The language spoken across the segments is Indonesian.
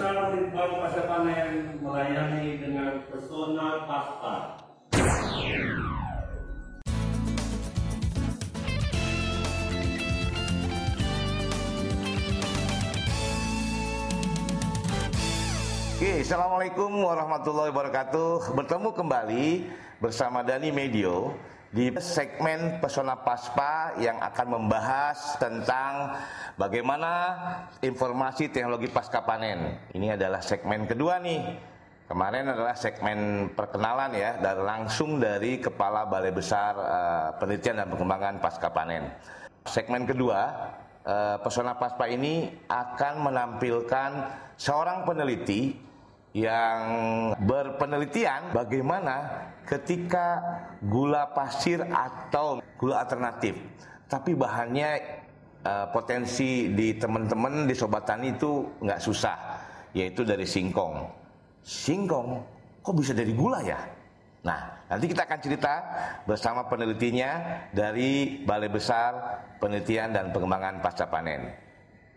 Besar Litbang Pasca Panen melayani dengan pesona pasca. Oke, Assalamualaikum warahmatullahi wabarakatuh. Bertemu kembali bersama Dani Medio di segmen Pesona Paspa yang akan membahas tentang bagaimana informasi teknologi pasca panen. Ini adalah segmen kedua nih. Kemarin adalah segmen perkenalan ya, dan langsung dari Kepala Balai Besar eh, Penelitian dan Pengembangan Pasca Panen. Segmen kedua, eh, Pesona Paspa ini akan menampilkan seorang peneliti yang berpenelitian bagaimana ketika gula pasir atau gula alternatif. Tapi bahannya eh, potensi di teman-teman di sobat tani itu nggak susah yaitu dari singkong. Singkong? Kok bisa dari gula ya? Nah nanti kita akan cerita bersama penelitinya dari Balai Besar Penelitian dan Pengembangan Pasca Panen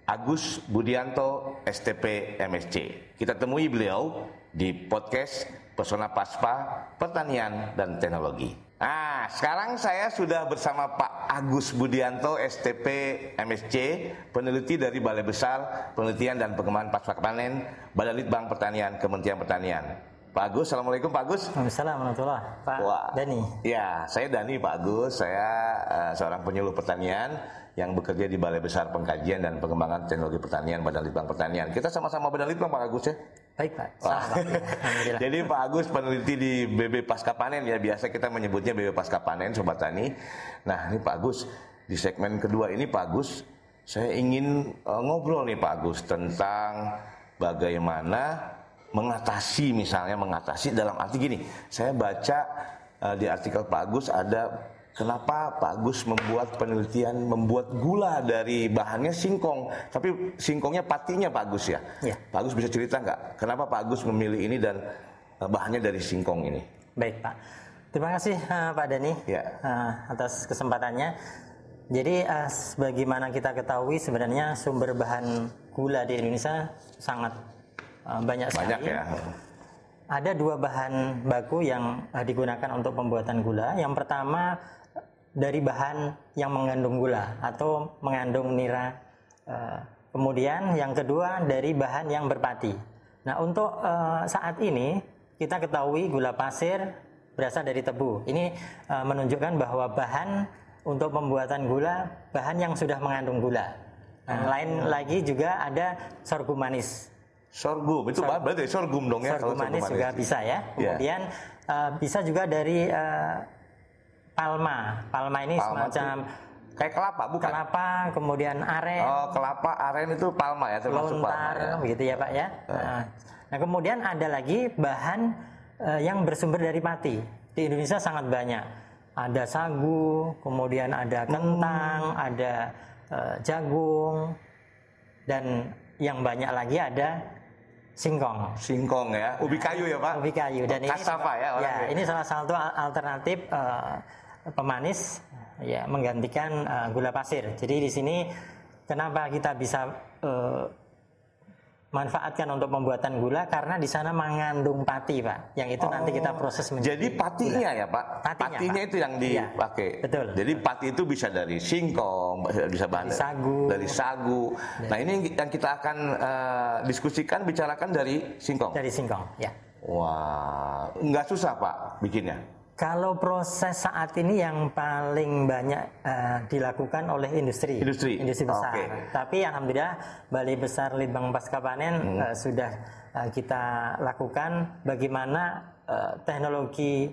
Agus Budianto STP MSC. Kita temui beliau di podcast Pesona Paspa Pertanian dan Teknologi. Nah, sekarang saya sudah bersama Pak Agus Budianto STP MSC, peneliti dari Balai Besar Penelitian dan Pengembangan Pasca Panen, Badan Litbang Pertanian, Kementerian Pertanian. Pak Agus, Assalamualaikum Pak Agus. Waalaikumsalam warahmatullahi Pak Wah. Dani. Ya, saya Dani Pak Agus. Saya eh, seorang penyuluh pertanian yang bekerja di Balai Besar Pengkajian dan Pengembangan Teknologi Pertanian Badan Litbang Pertanian. Kita sama-sama Badan Litbang Pak Agus ya. Baik Pak. Wah. Alhamdulillah. Jadi Pak Agus peneliti di BB Pasca Panen ya biasa kita menyebutnya BB Pasca Panen Sobat Tani. Nah ini Pak Agus di segmen kedua ini Pak Agus saya ingin eh, ngobrol nih Pak Agus tentang bagaimana mengatasi misalnya mengatasi dalam arti gini. Saya baca eh, di artikel Pak Agus ada Kenapa Pak Agus membuat penelitian membuat gula dari bahannya singkong, tapi singkongnya patinya Pak Agus ya? Iya. Pak Agus bisa cerita nggak kenapa Pak Agus memilih ini dan eh, bahannya dari singkong ini? Baik Pak. Terima kasih eh, Pak Dani Ya. eh, atas kesempatannya. Jadi eh, sebagaimana kita ketahui sebenarnya sumber bahan gula di Indonesia sangat banyak sekali. Banyak ya. Ada dua bahan baku yang eh, digunakan untuk pembuatan gula. Yang pertama dari bahan yang mengandung gula atau mengandung nira. Eh, Kemudian yang kedua dari bahan yang berpati. Nah untuk saat ini kita ketahui gula pasir berasal dari tebu. Ini menunjukkan bahwa bahan untuk pembuatan gula bahan yang sudah mengandung gula. Nah, lain lagi juga ada sorghum manis. Sorghum itu bahan berarti sorghum dong ya Sorghum manis juga bisa ya. Ya. Kemudian eh, bisa juga dari eh, palma. Palma ini Palma semacam Kayak kelapa bukan? kelapa, kemudian aren, Oh kelapa aren itu palma ya termasuk palma lontar, ya. begitu ya Pak ya. Nah, nah, kemudian ada lagi bahan eh, yang bersumber dari pati. Di Indonesia sangat banyak. Ada sagu, kemudian ada kentang, ada eh, jagung, dan yang banyak lagi ada singkong. Singkong ya, ubi kayu ya Pak. Ubi kayu dan ini ya ya orangnya. ini salah satu al- alternatif eh, pemanis ya menggantikan eh, gula pasir. Jadi di sini kenapa kita bisa eh, manfaatkan untuk pembuatan gula karena di sana mengandung pati pak, yang itu nanti kita proses menjadi Jadi patinya ya Pak, Patinya, Pak. itu yang Iya, dipakai. betul. Jadi pati itu bisa dari singkong, bisa bahan Dari sagu. dari sagu. Nah ini yang kita akan eh, diskusikan, bicarakan dari singkong. dari singkong. Ya. Wah, nggak susah Pak bikinnya. Kalau proses saat ini yang paling banyak eh, dilakukan oleh industri, Industri. besar. Oke. Tapi alhamdulillah Balai Besar Litbang Pasca Panen Hmm. eh, sudah eh, kita lakukan bagaimana eh, teknologi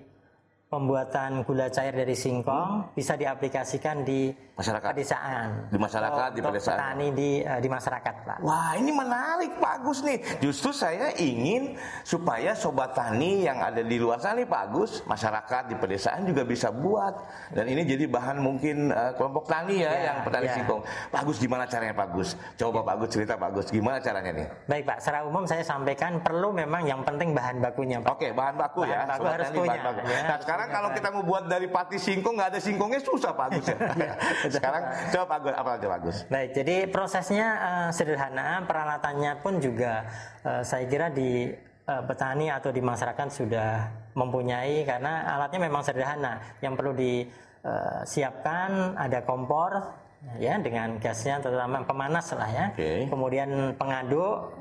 pembuatan gula cair dari singkong bisa diaplikasikan di Masyarakat. pedesaan, Di masyarakat, di pedesaan. petani di eh, di masyarakat, Pak. Wah ini menarik Pak Agus nih Justru saya ingin supaya sobat tani yang ada di luar sana nih Pak Agus Masyarakat di pedesaan juga bisa buat Dan ini jadi bahan mungkin eh, kelompok tani ya, Ya, yang petani ya. singkong Pak Agus gimana caranya Pak Agus? Coba Pak Agus cerita Pak Agus gimana caranya nih? Baik, Pak. Secara umum saya sampaikan perlu memang yang penting bahan bakunya, Pak. Oke bahan baku Bahan ya baku sobat harus tani, punya, bahan baku. ya, Nah sekarang Sekarang kalau kita mau buat dari pati singkong nggak ada singkongnya susah Pak Agus ya. Sekarang coba Pak Agus apa aja Pak Agus? Baik, jadi prosesnya eh, sederhana, peralatannya pun juga eh, saya kira di eh, petani atau di masyarakat sudah mempunyai karena alatnya memang sederhana. Yang perlu disiapkan ada kompor ya dengan gasnya terutama pemanas lah ya. Oke. Kemudian pengaduk,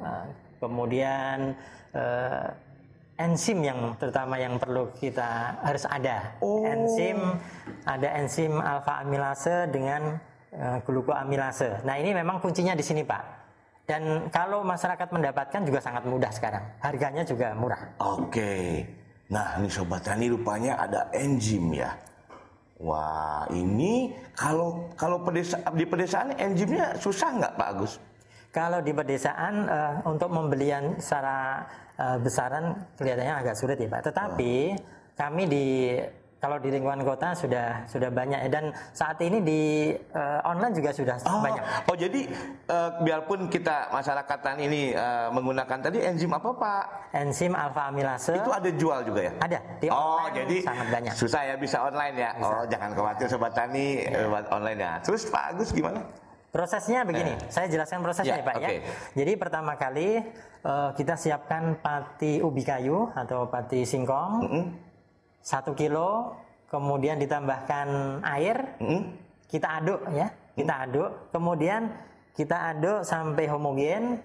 kemudian enzim yang terutama yang perlu kita harus ada. Oh. Enzim ada enzim alfa amilase dengan eh, glukoamilase. Nah, ini memang kuncinya di sini, Pak. Dan kalau masyarakat mendapatkan juga sangat mudah sekarang. Harganya juga murah. Oke. Nah, ini sobat tani rupanya ada enzim ya. Wah, ini kalau kalau pedesa, di pedesaan enzimnya susah nggak Pak Agus? Kalau di pedesaan eh, untuk pembelian secara eh, besaran kelihatannya agak sulit ya Pak. Tetapi kami di kalau di lingkungan kota sudah sudah banyak dan saat ini di eh, online juga sudah Oh, banyak. oh jadi eh, biarpun kita masyarakat tani ini eh, menggunakan tadi enzim apa Pak? Enzim alfa amilase Itu ada jual juga ya? ada di Oh, online jadi sangat banyak. susah ya bisa online ya? Oh, jangan khawatir sobat tani Iya. lewat online ya. Terus Pak Agus gimana? Prosesnya begini, saya jelaskan prosesnya Ya, ya, Pak oke. ya. Jadi pertama kali eh, kita siapkan pati ubi kayu atau pati singkong satu kilo, kemudian ditambahkan air, Mm-mm. kita aduk ya, kita aduk, kemudian kita aduk sampai homogen,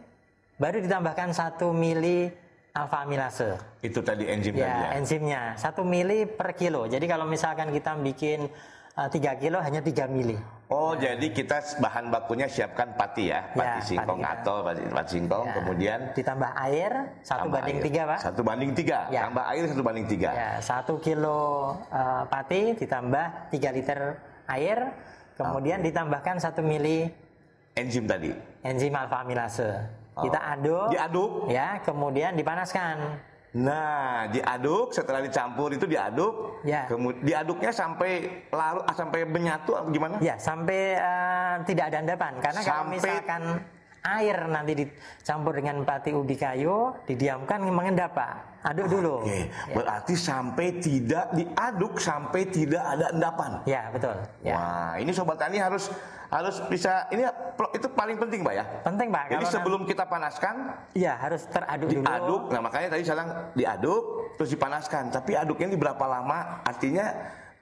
baru ditambahkan satu mili alfa amilase. Itu tadi enzim tadi ya. Ya, enzimnya satu mili per kilo. Jadi kalau misalkan kita bikin eh, tiga kilo hanya 3 mili. Oh, jadi kita bahan bakunya siapkan pati ya, pati Ya, singkong pati kita. atau pati, pati singkong, Ya. kemudian Ditambah air satu banding air. tiga pak. Satu banding tiga, Ya. tambah air satu banding tiga. Ya, satu kilo eh, pati ditambah 3 liter air, kemudian ditambahkan satu mili Enzim tadi. enzim alfa amilase. Kita Oh. aduk, Diaduk. ya, kemudian dipanaskan. Nah, diaduk setelah dicampur itu diaduk. Ya. Kemudian diaduknya sampai larut ah, sampai menyatu gimana? Ya, sampai eh, tidak ada endapan. Karena kalau Sampai- misalkan air nanti dicampur dengan pati ubi kayu, didiamkan mengendap pak. Aduk dulu. Oke, berarti sampai tidak diaduk sampai tidak ada endapan. Ya, betul. Ya. Wah, ini sobat tani harus harus bisa ini itu paling penting, Pak ya. Penting pak. Jadi sebelum kita panaskan, nanti- ya harus teraduk dulu. diaduk. Nah, makanya tadi saya bilang diaduk terus dipanaskan. Tapi aduknya ini berapa lama? Artinya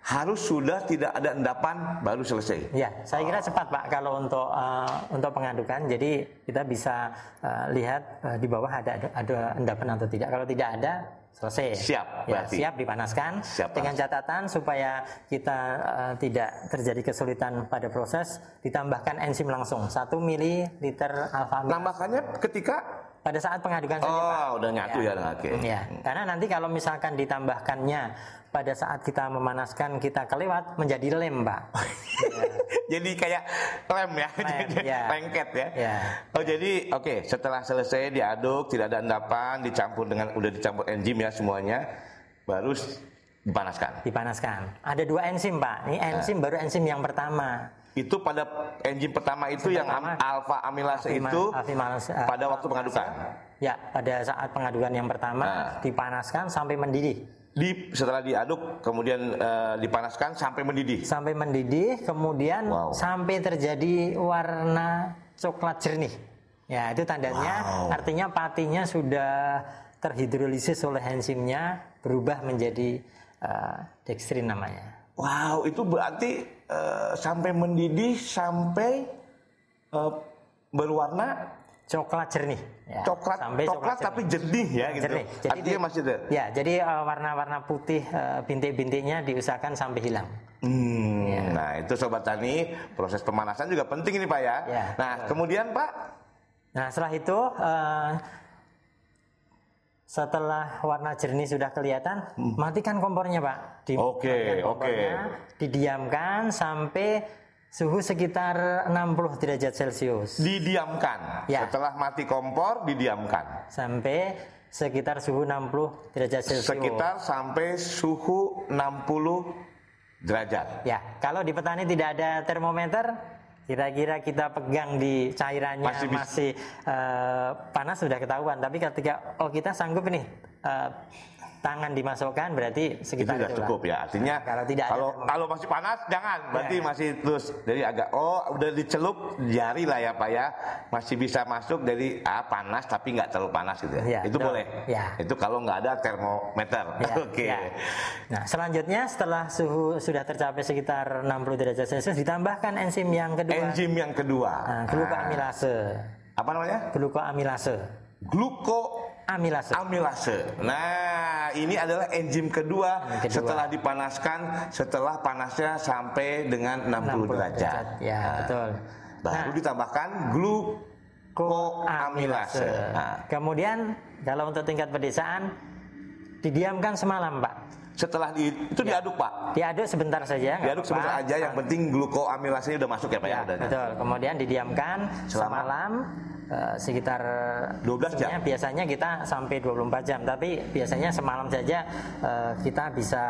harus sudah tidak ada endapan baru selesai. Ya, saya kira cepat Pak kalau untuk eh, untuk pengadukan. Jadi kita bisa eh, lihat eh, di bawah ada ada endapan atau tidak. Kalau tidak ada, selesai. Siap, Ya, berarti. siap dipanaskan. Siap, dengan catatan supaya kita eh, tidak terjadi kesulitan pada proses, ditambahkan enzim langsung 1 mililiter alfa amil Nambahkannya ketika pada saat pengadukan saja Pak. Oh, udah nyatu ya, oke. Ya, karena nanti kalau misalkan ditambahkannya pada saat kita memanaskan kita kelewat menjadi lem, Pak. jadi kayak lem ya, Lem, jadi ya. lengket ya. Ya. Oh jadi oke setelah selesai diaduk tidak ada endapan dicampur dengan udah dicampur enzim ya semuanya baru dipanaskan. dipanaskan. Ada dua enzim, Pak. Ini enzim baru enzim yang pertama. Itu pada enzim pertama itu yang am- pertama. alfa amilase itu eh, pada waktu pengadukan. Ya, pada saat pengadukan yang pertama Nah. dipanaskan sampai mendidih. Di setelah diaduk kemudian eh, dipanaskan sampai mendidih. Sampai mendidih, kemudian Wow. sampai terjadi warna coklat jernih. Ya, itu tandanya Wow. artinya patinya sudah terhidrolisis oleh enzimnya berubah menjadi eh, dextrin namanya. Wow, itu berarti eh, sampai mendidih sampai eh, berwarna Coklat jernih. Ya, coklat sampai coklat jernih. tapi jernih ya gitu. jernih. Artinya di- masih ada. Ya, jadi eh, warna-warna putih eh, bintik-bintiknya diusahakan sampai hilang. Hmm, Nah itu sobat tani proses pemanasan juga penting ini pak ya. Ya, nah kemudian pak, Nah, setelah itu eh, setelah warna jernih sudah kelihatan, matikan kompornya, Pak. Hmm. Oke, oke. kompornya, Didiamkan sampai suhu sekitar 60 derajat Celcius. didiamkan. Ya. Setelah mati kompor didiamkan. Sampai sekitar suhu 60 derajat Celcius. Sekitar sampai suhu 60 derajat. Ya, kalau di petani tidak ada termometer, kira-kira kita pegang di cairannya Masih masih, eh, panas sudah ketahuan. Tapi ketika oh kita sanggup ini eh, tangan dimasukkan berarti itu sekitar sudah itulah. cukup ya. Artinya Nah, kalau tidak ada kalau termo- kalau masih panas jangan. Berarti Ya. masih terus jadi agak oh udah dicelup jari lah ya Pak ya. Masih bisa masuk dari ah panas tapi nggak terlalu panas gitu ya. Ya, itu betul. boleh. Ya. Itu kalau nggak ada termometer. Ya, Oke. ya. Nah, selanjutnya setelah suhu sudah tercapai sekitar 60 derajat Celcius ditambahkan enzim yang kedua. Enzim yang kedua. Nah, glukoamilase. Apa namanya? Glukoamilase. Glukoamilase. Amilase. Nah, ini adalah enzim kedua, kedua. setelah dipanaskan setelah panasnya sampai dengan 60, 60 derajat. Ya, Nah, betul. Baru Nah, ditambahkan glukoamilase. Nah, Kemudian kalau untuk tingkat pedesaan didiamkan semalam, Pak. Setelah di, itu diaduk Pak. Diaduk sebentar saja. Diaduk sebentar aja, yang penting glukoamilasenya udah masuk ya Pak ya. Ya, betul. Kemudian didiamkan Selama? semalam eh, sekitar 12 jam? sebenarnya Biasanya kita sampai 24 jam, tapi biasanya semalam saja eh, kita bisa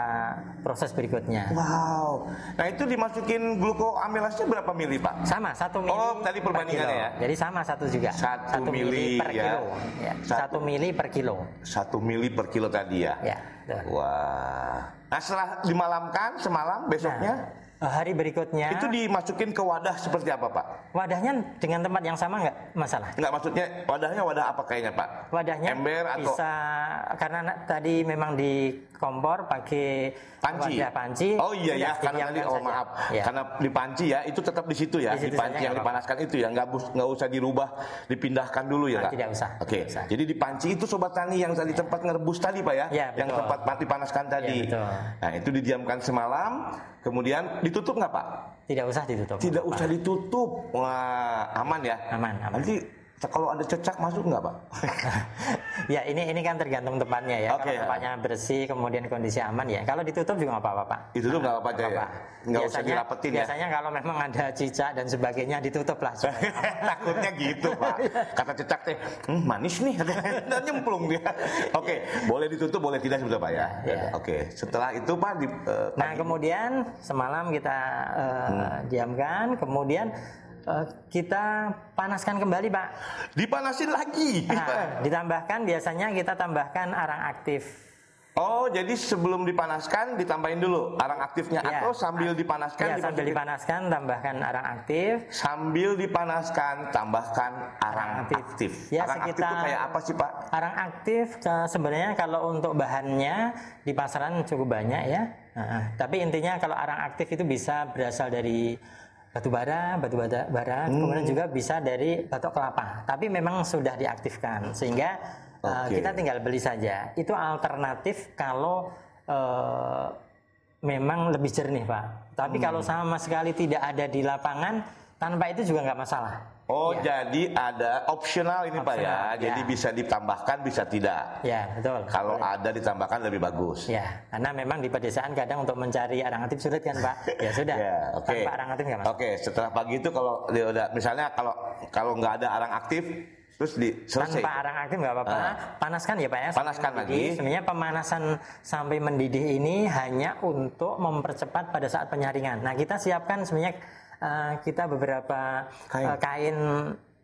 proses berikutnya. Wow. Nah itu dimasukin glukoamilasnya berapa mili Pak? Sama satu mili. Oh, tadi per perbandingannya ya? Jadi sama satu juga. Satu mili, per ya. kilo. Ya, Satu. Satu mili per kilo. Satu mili per kilo tadi ya. Ya. Betul. Wah. Nah setelah dimalamkan semalam besoknya Eh, hari berikutnya itu dimasukin ke wadah seperti apa Pak? wadahnya dengan tempat yang sama nggak masalah. Enggak maksudnya wadahnya wadah apa kayaknya Pak? Wadahnya Ember atau bisa karena na- tadi memang di kompor pakai panci? wadah panci. Oh iya ya, karena tadi didiamkan oh saja. maaf, Ya. karena di panci ya itu tetap di situ ya, Di di, situ panci saja, yang dipanaskan itu ya, nggak nggak usah dirubah, dipindahkan dulu ya Ah, nggak? tidak usah, Oke, usah. jadi di panci itu sobat tani yang tadi tempat ngerebus tadi pak ya, Ya, yang tempat panaskan tadi. Ya, betul. Nah itu didiamkan semalam, kemudian ditutup nggak pak? Tidak usah ditutup. Tidak usah ditutup, wah aman ya? Aman, aman. Nanti kalau ada cecak masuk nggak pak? ya ini ini kan tergantung tempatnya ya. Oke, Kalau ya. tempatnya bersih kemudian kondisi aman ya. Kalau ditutup juga nggak apa-apa Pak. Ditutup nggak apa-apa ya? Nggak usah Biasanya- dirapetin ya? Biasanya kalau memang ada cicak dan sebagainya ditutup lah. Takutnya gitu pak. Kata cecak teh, "Hmm, manis nih, dan nyemplung dia. Oke, boleh ditutup, boleh tidak sebetulnya pak ya. Ya, ya. Oke, setelah itu pak di, eh, Nah kemudian semalam kita eh, Hmm. diamkan, kemudian kita panaskan kembali Pak. dipanasin lagi. Nah, ditambahkan biasanya kita tambahkan arang aktif. Oh, jadi sebelum dipanaskan ditambahin dulu arang aktifnya Ya. atau sambil dipanaskan Ya, sambil dipanaskan tambahkan arang aktif. sambil dipanaskan tambahkan arang aktif. aktif. Ya, arang aktif itu sekitar- kayak apa sih pak? Arang aktif eh, sebenarnya kalau untuk bahannya di pasaran cukup banyak ya. Nah, tapi intinya kalau arang aktif itu bisa berasal dari batu bara, batu bara, bara Hmm. kemudian juga bisa dari batok kelapa. Tapi memang sudah diaktifkan sehingga eh, Oke. kita tinggal beli saja. Itu alternatif kalau eh, memang lebih jernih pak. Tapi Hmm. kalau sama sekali tidak ada di lapangan, tanpa itu juga nggak masalah. Oh, Ya. jadi ada opsional ini pak ya. Jadi ya. bisa ditambahkan, bisa tidak. Ya betul. Kalau ada ditambahkan lebih bagus. Ya, karena memang di pedesaan kadang untuk mencari arang aktif sulit kan Pak. Ya sudah. Ya, oke. Tanpa arang aktif nggak masuk. Oke, setelah pagi itu kalau dia udah misalnya kalau kalau nggak ada arang aktif terus di selesai. Tanpa arang aktif nggak apa-apa. Ah. Panaskan ya Pak ya. Panaskan mendidih. lagi. Sebenarnya pemanasan sampai mendidih ini hanya untuk mempercepat pada saat penyaringan. Nah kita siapkan sebenarnya eh, kita beberapa Kain. eh, kain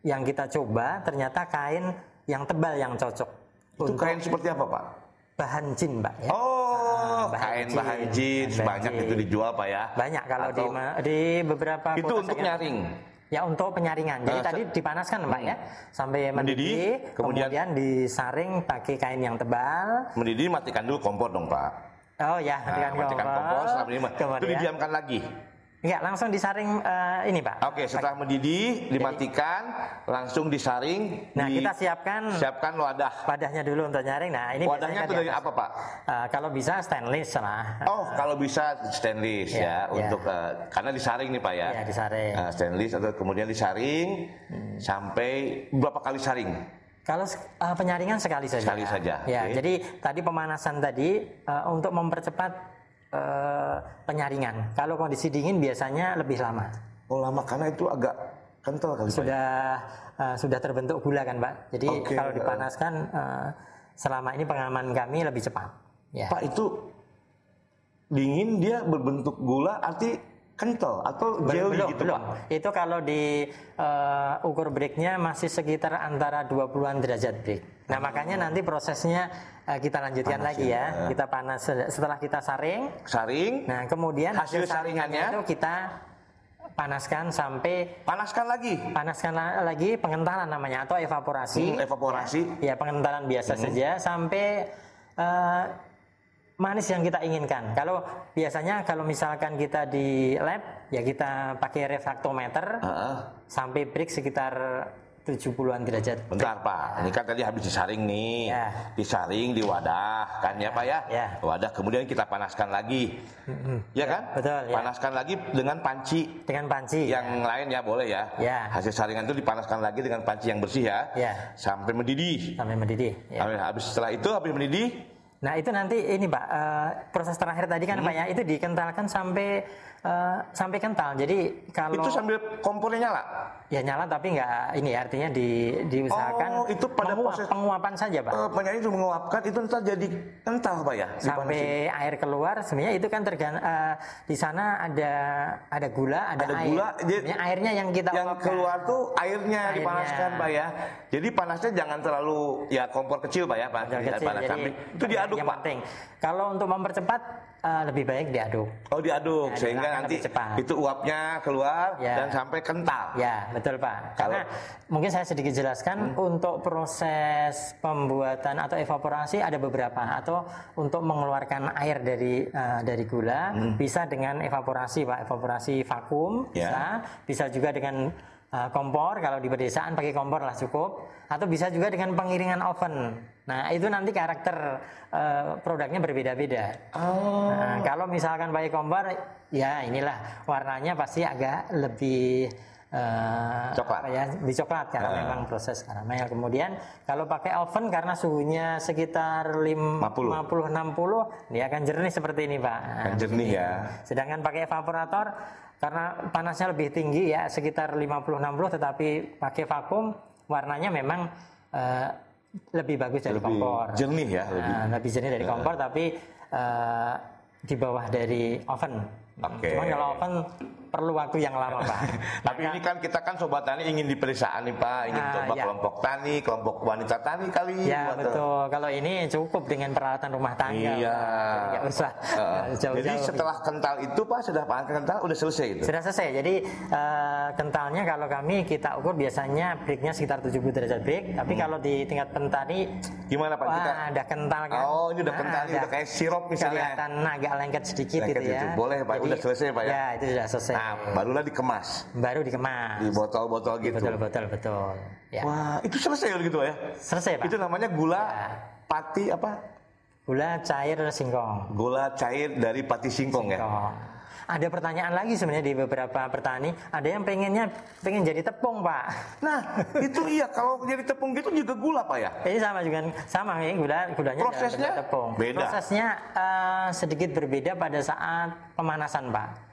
yang kita coba ternyata kain yang tebal yang cocok Itu untuk kain seperti apa, Pak? bahan jin Pak ya. Oh, bahan kain jin. bahan jeans Bahan banyak jin. itu dijual, Pak ya. Banyak kalau di Atau- di beberapa Itu untuk saya- nyaring. Ya untuk penyaringan. Jadi Eh, tadi dipanaskan Pak ya sampai Mendidih, mendidih, kemudian- kemudian, disaring pakai kain yang tebal. Mendidih matikan dulu kompor dong, Pak. Oh ya, Nah, matikan matikan kompor selama ini. Itu Kemudian, didiamkan lagi. Enggak, langsung disaring eh, ini Pak. Oke, setelah mendidih dimatikan, langsung disaring. Nah, di- kita siapkan siapkan wadah. wadahnya dulu untuk nyaring. Nah, ini Wadahnya itu dari apa, Pak? Eh, kalau bisa stainless lah. Oh, kalau bisa stainless ya, Ya, ya. untuk eh, karena disaring nih Pak ya. Ya, disaring. Nah, stainless atau kemudian disaring sampai berapa kali saring? Kalau eh, penyaringan sekali saja. Sekali saja, Ya, oke. jadi tadi pemanasan tadi eh, untuk mempercepat eh, penyaringan. Kalau kondisi dingin biasanya lebih lama. Oh lama karena itu agak kental kali? Sudah eh, sudah terbentuk gula kan, Pak. Jadi Oke, kalau eh. dipanaskan eh, selama ini pengaman kami lebih cepat. Ya. Pak itu dingin dia berbentuk gula arti kental atau jelly belum, gitu belum. Pak? Itu kalau di eh, ukur breaknya masih sekitar antara 20-an derajat break. Nah makanya nanti prosesnya eh, kita lanjutkan lagi ya. Kita panas setelah kita saring. Saring, Nah kemudian Hasil saringannya? itu kita panaskan sampai panaskan lagi. panaskan la- lagi pengentalan namanya atau evaporasi. Hmm, evaporasi. Ya pengentalan biasa Hmm. saja sampai eh, manis yang kita inginkan. Kalau biasanya kalau misalkan kita di lab ya kita pakai refraktometer Heeh. sampai break sekitar 70-an derajat. Bentar Pak, ini kan tadi habis disaring nih, Ya. disaring di wadah kan ya Pak ya? Ya. Wadah kemudian kita panaskan lagi, ya kan? betul, ya. Panaskan lagi dengan panci Dengan panci. yang lain ya boleh ya. Ya. Hasil saringan itu dipanaskan lagi dengan panci yang bersih ya, Ya. sampai mendidih. sampai mendidih. Ya. Habis- Habis setelah itu habis mendidih, Nah itu nanti ini pak eh, proses terakhir tadi kan pak Hmm. ya itu dikentalkan sampai eh, sampai kental. Jadi kalau itu sambil kompornya nyala. ya nyala tapi nggak ini artinya di diusahakan Oh, itu pada menguap, proses- penguapan saja pak. Eh, penyanyi itu menguapkan itu ntar jadi kental Pak ya? sampai air keluar sebenarnya itu kan tergan eh, di sana ada ada gula ada, Ada air. gula, jadi airnya yang kita yang uapkan. keluar tuh airnya, Airnya. dipanaskan pak ya jadi panasnya jangan terlalu ya kompor kecil pak ya pak Kecil, Tidak kecil, panas jadi sampai itu diaduk pak penting. Kalau untuk mempercepat eh, lebih baik diaduk. oh diaduk Ya, sehingga nanti cepat. itu uapnya keluar Ya. dan sampai kental Ya, betul Pak. Karena mungkin saya sedikit jelaskan Hmm. untuk proses pembuatan atau evaporasi ada beberapa atau untuk mengeluarkan air dari eh, dari gula bisa dengan evaporasi Pak, evaporasi vakum Hmm. Ya. bisa, bisa juga dengan eh, kompor kalau di pedesaan pakai kompor lah cukup atau bisa juga dengan pengiringan oven. Nah, itu nanti karakter eh, produknya berbeda-beda. oh Nah, kalau misalkan pakai kompor, ya inilah warnanya pasti agak lebih eh, Coklat. apa ya, lebih coklat karena Ah. memang proses karamel. Kemudian kalau pakai oven karena suhunya sekitar 50 60 dia akan jernih seperti ini, Pak. Akan jernih ya. Sedangkan pakai evaporator karena panasnya lebih tinggi ya sekitar 50 60 tetapi pakai vakum warnanya memang eh, lebih bagus dari lebih kompor. jernih ya lebih Nah, lebih jernih dari kompor tapi eh, di bawah dari oven. Oke. Cuman kalau oven perlu waktu yang lama pak. tapi ini kan kita kan sobat tani ingin di pedesaan nih pak ingin Ah, coba ya. kelompok tani kelompok wanita tani kali ya betul. Kalau ini cukup dengan peralatan rumah tangga. Iya. Pak. Jadi usah Heeh. jauh-jauh. Jadi setelah kental itu pak sudah pakai kental udah selesai itu. Sudah selesai. Jadi eh, kentalnya kalau kami kita ukur biasanya breaknya sekitar 70 derajat break. Tapi kalau di tingkat pentani, Gimana Hmm. pak wah kita? ada kental kan? Oh ini udah Nah, kental ini udah kayak sirup misalnya. kelihatan agak lengket sedikit Lengket gitu ya. itu. Boleh, Pak. Udah selesai, Pak, ya? Ya itu sudah selesai. Nah barulah dikemas Baru dikemas. di botol-botol gitu. Betul betul betul. Ya. Wah itu selesai gitu ya? Selesai pak. Itu namanya gula Ya. pati apa? Gula cair singkong. Gula cair dari pati singkong ya. Oh. Ada pertanyaan lagi sebenarnya di beberapa petani. Ada yang pengennya pengen jadi tepung pak. Nah itu iya kalau jadi tepung gitu juga gula pak ya? Ini sama juga sama ya gula gulanya Prosesnya tepung. beda. Prosesnya eh, sedikit berbeda pada saat pemanasan pak.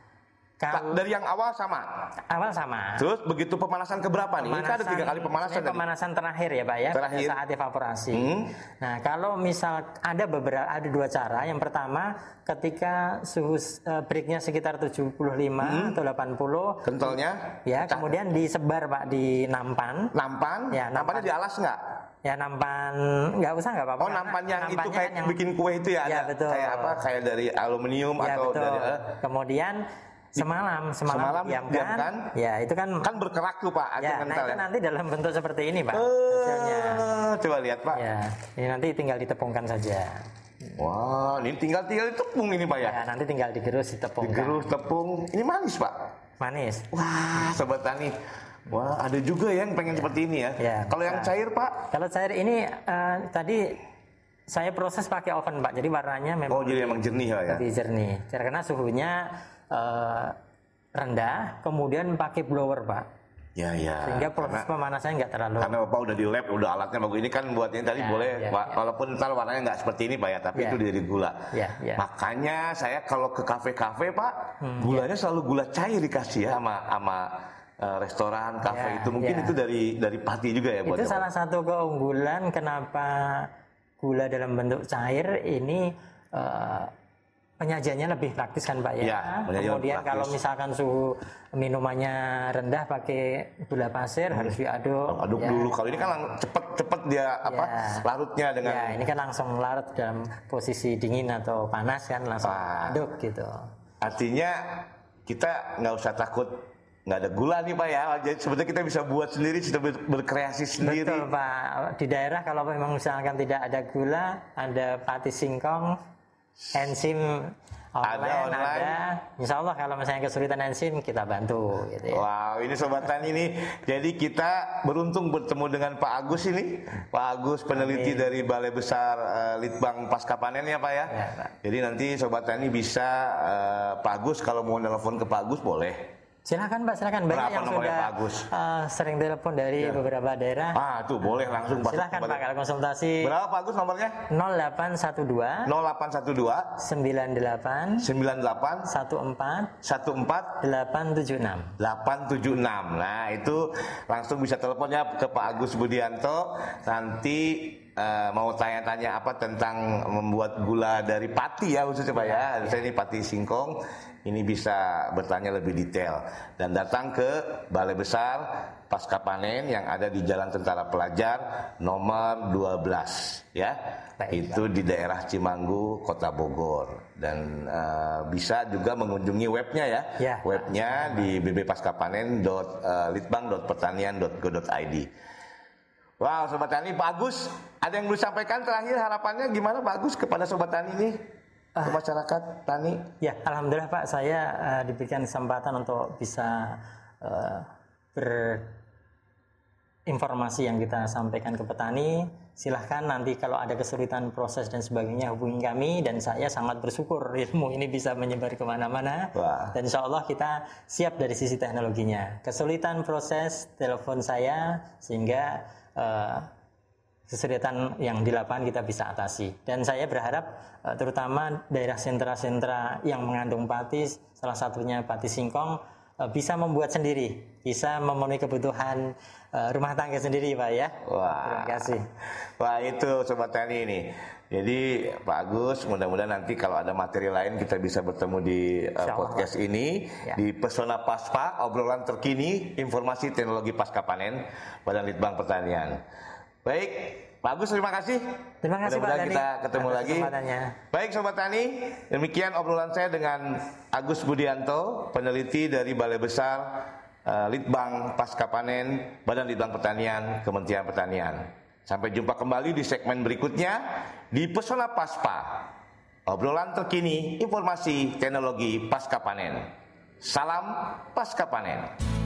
Kalau Dari yang awal sama. awal sama. Terus begitu pemanasan ke berapa nih? Ini kan ada tiga kali pemanasan tadi. pemanasan terakhir ya pak ya pada Terakhir. saat evaporasi. Hmm. Nah kalau misal ada beberapa ada dua cara. Yang pertama ketika suhu eh, breaknya sekitar 75 Hmm. atau 80 Kentalnya? ya kemudian disebar pak di nampan. Nampan? Ya, nampannya di alas nggak? Ya nampan nggak usah nggak apa-apa. Oh nampan yang itu kayak yang- bikin kue itu ya? Ya, ada betul. Kayak apa? Kayak dari aluminium Ya atau betul. dari eh, Kemudian semalam, semalam, Semalam diamkan. diamkan. Ya itu kan. kan berkerak tuh pak, ya, nah itu ya. nanti dalam bentuk seperti ini pak. hasilnya. Eh, coba lihat pak. Ya, ini nanti tinggal ditepungkan saja. Wah, ini tinggal tinggal tepung ini pak ya. Ya, nanti tinggal digerus ditepungkan. Digerus tepung, ini manis pak. Manis. Wah, sobat tani. Wah, ada juga yang pengen seperti ini ya. Ya, Kalau yang cair pak, Kalau cair ini eh, tadi saya proses pakai oven pak, jadi warnanya memang oh jadi emang jernih ya. lebih jernih. Karena suhunya eh, rendah, kemudian pakai blower pak, Ya ya. sehingga proses karena, pemanasannya nggak terlalu. karena bapak udah di lab, udah alatnya bagus. Ini kan buat yang tadi Ya, boleh, ya, Pak. ya. walaupun ntar warnanya nggak seperti ini pak ya, tapi Ya. itu dari gula. Ya, ya. Makanya saya kalau ke kafe-kafe pak, Hmm, gulanya selalu gula cair dikasih ya sama sama eh, restoran, kafe Ya, itu mungkin ya. itu dari dari pati juga ya buat itu salah satu keunggulan kenapa gula dalam bentuk cair ini eh, penyajiannya lebih praktis kan Pak ya. Ya, Kemudian praktis. kalau misalkan suhu minumannya rendah pakai gula pasir harus diaduk. Hmm. Aduk ya. dulu. Kalau ini kan cepet-cepet dia apa Ya. larutnya dengan Ya, ini kan langsung larut dalam posisi dingin atau panas kan langsung Wah. aduk gitu. artinya kita nggak usah takut nggak ada gula nih pak ya. Jadi sebetulnya kita bisa buat sendiri, bisa ber- berkreasi sendiri. Betul Pak. Di daerah kalau memang misalkan tidak ada gula, ada pati singkong, enzim online, Ada online. ada. Insya Allah kalau misalnya kesulitan enzim kita bantu gitu ya. Wow, ini sobat tani ini. Jadi kita beruntung bertemu dengan Pak Agus ini. Pak Agus peneliti dari Balai Besar eh, Litbang Pasca Panen ya Pak ya. Ya, Pak. Jadi nanti sobat tani bisa eh, Pak Agus kalau mau telepon ke Pak Agus boleh. Silakan Pak, silakan banyak Berapa yang sudah Pak Agus? eh, sering telepon dari beberapa daerah. Ah, tuh boleh langsung Pak. Silakan Pak kalau konsultasi Berapa Pak Agus nomornya? 0812 0812 98 98 14 14 876. 876. Nah, itu langsung bisa teleponnya ke Pak Agus Budianto. Nanti eh, mau tanya-tanya apa tentang membuat gula dari pati ya khususnya Pak ya. Saya ini pati singkong. Ini bisa bertanya lebih detail dan datang ke Balai Besar Pasca Panen yang ada di Jalan Tentara Pelajar nomor 12 ya. Baik, Itu di daerah Cimanggu, Kota Bogor dan eh, bisa juga mengunjungi webnya ya. Ya. Webnya di bbpaskapanen.litbang.pertanian.go.id. Wow, Sobat Tani, Pak Agus, ada yang belum sampaikan terakhir harapannya gimana Pak Agus kepada Sobat Tani ini? Ke masyarakat Tani? Ya, alhamdulillah Pak, saya eh, diberikan kesempatan untuk bisa eh, berinformasi yang kita sampaikan ke petani. Silahkan nanti kalau ada kesulitan proses dan sebagainya hubungi kami dan saya sangat bersyukur ilmu ini bisa menyebar ke mana-mana Wah. dan insya Allah kita siap dari sisi teknologinya. Kesulitan proses telepon saya sehingga kesulitan yang di lapangan kita bisa atasi. Dan saya berharap eh, terutama daerah sentra-sentra yang mengandung pati, salah satunya pati singkong, eh, bisa membuat sendiri, bisa memenuhi kebutuhan rumah tangga sendiri, Pak ya. Wah. Terima kasih. Wah itu Sobat Tani ini. Jadi Pak Agus mudah-mudahan nanti kalau ada materi lain kita bisa bertemu di uh, podcast ini Ya. di Pesona Paspa obrolan terkini informasi teknologi pasca panen Badan Litbang Pertanian. Baik, Pak Agus terima kasih. Terima kasih, Pak kita ketemu atas lagi. Baik Sobat Tani, demikian obrolan saya dengan Agus Budianto, peneliti dari Balai Besar eh, Litbang Pasca Panen, Badan Litbang Pertanian, Kementerian Pertanian. Sampai jumpa kembali di segmen berikutnya di Pesona Paspa. Obrolan terkini, informasi teknologi pasca panen. Salam pasca panen.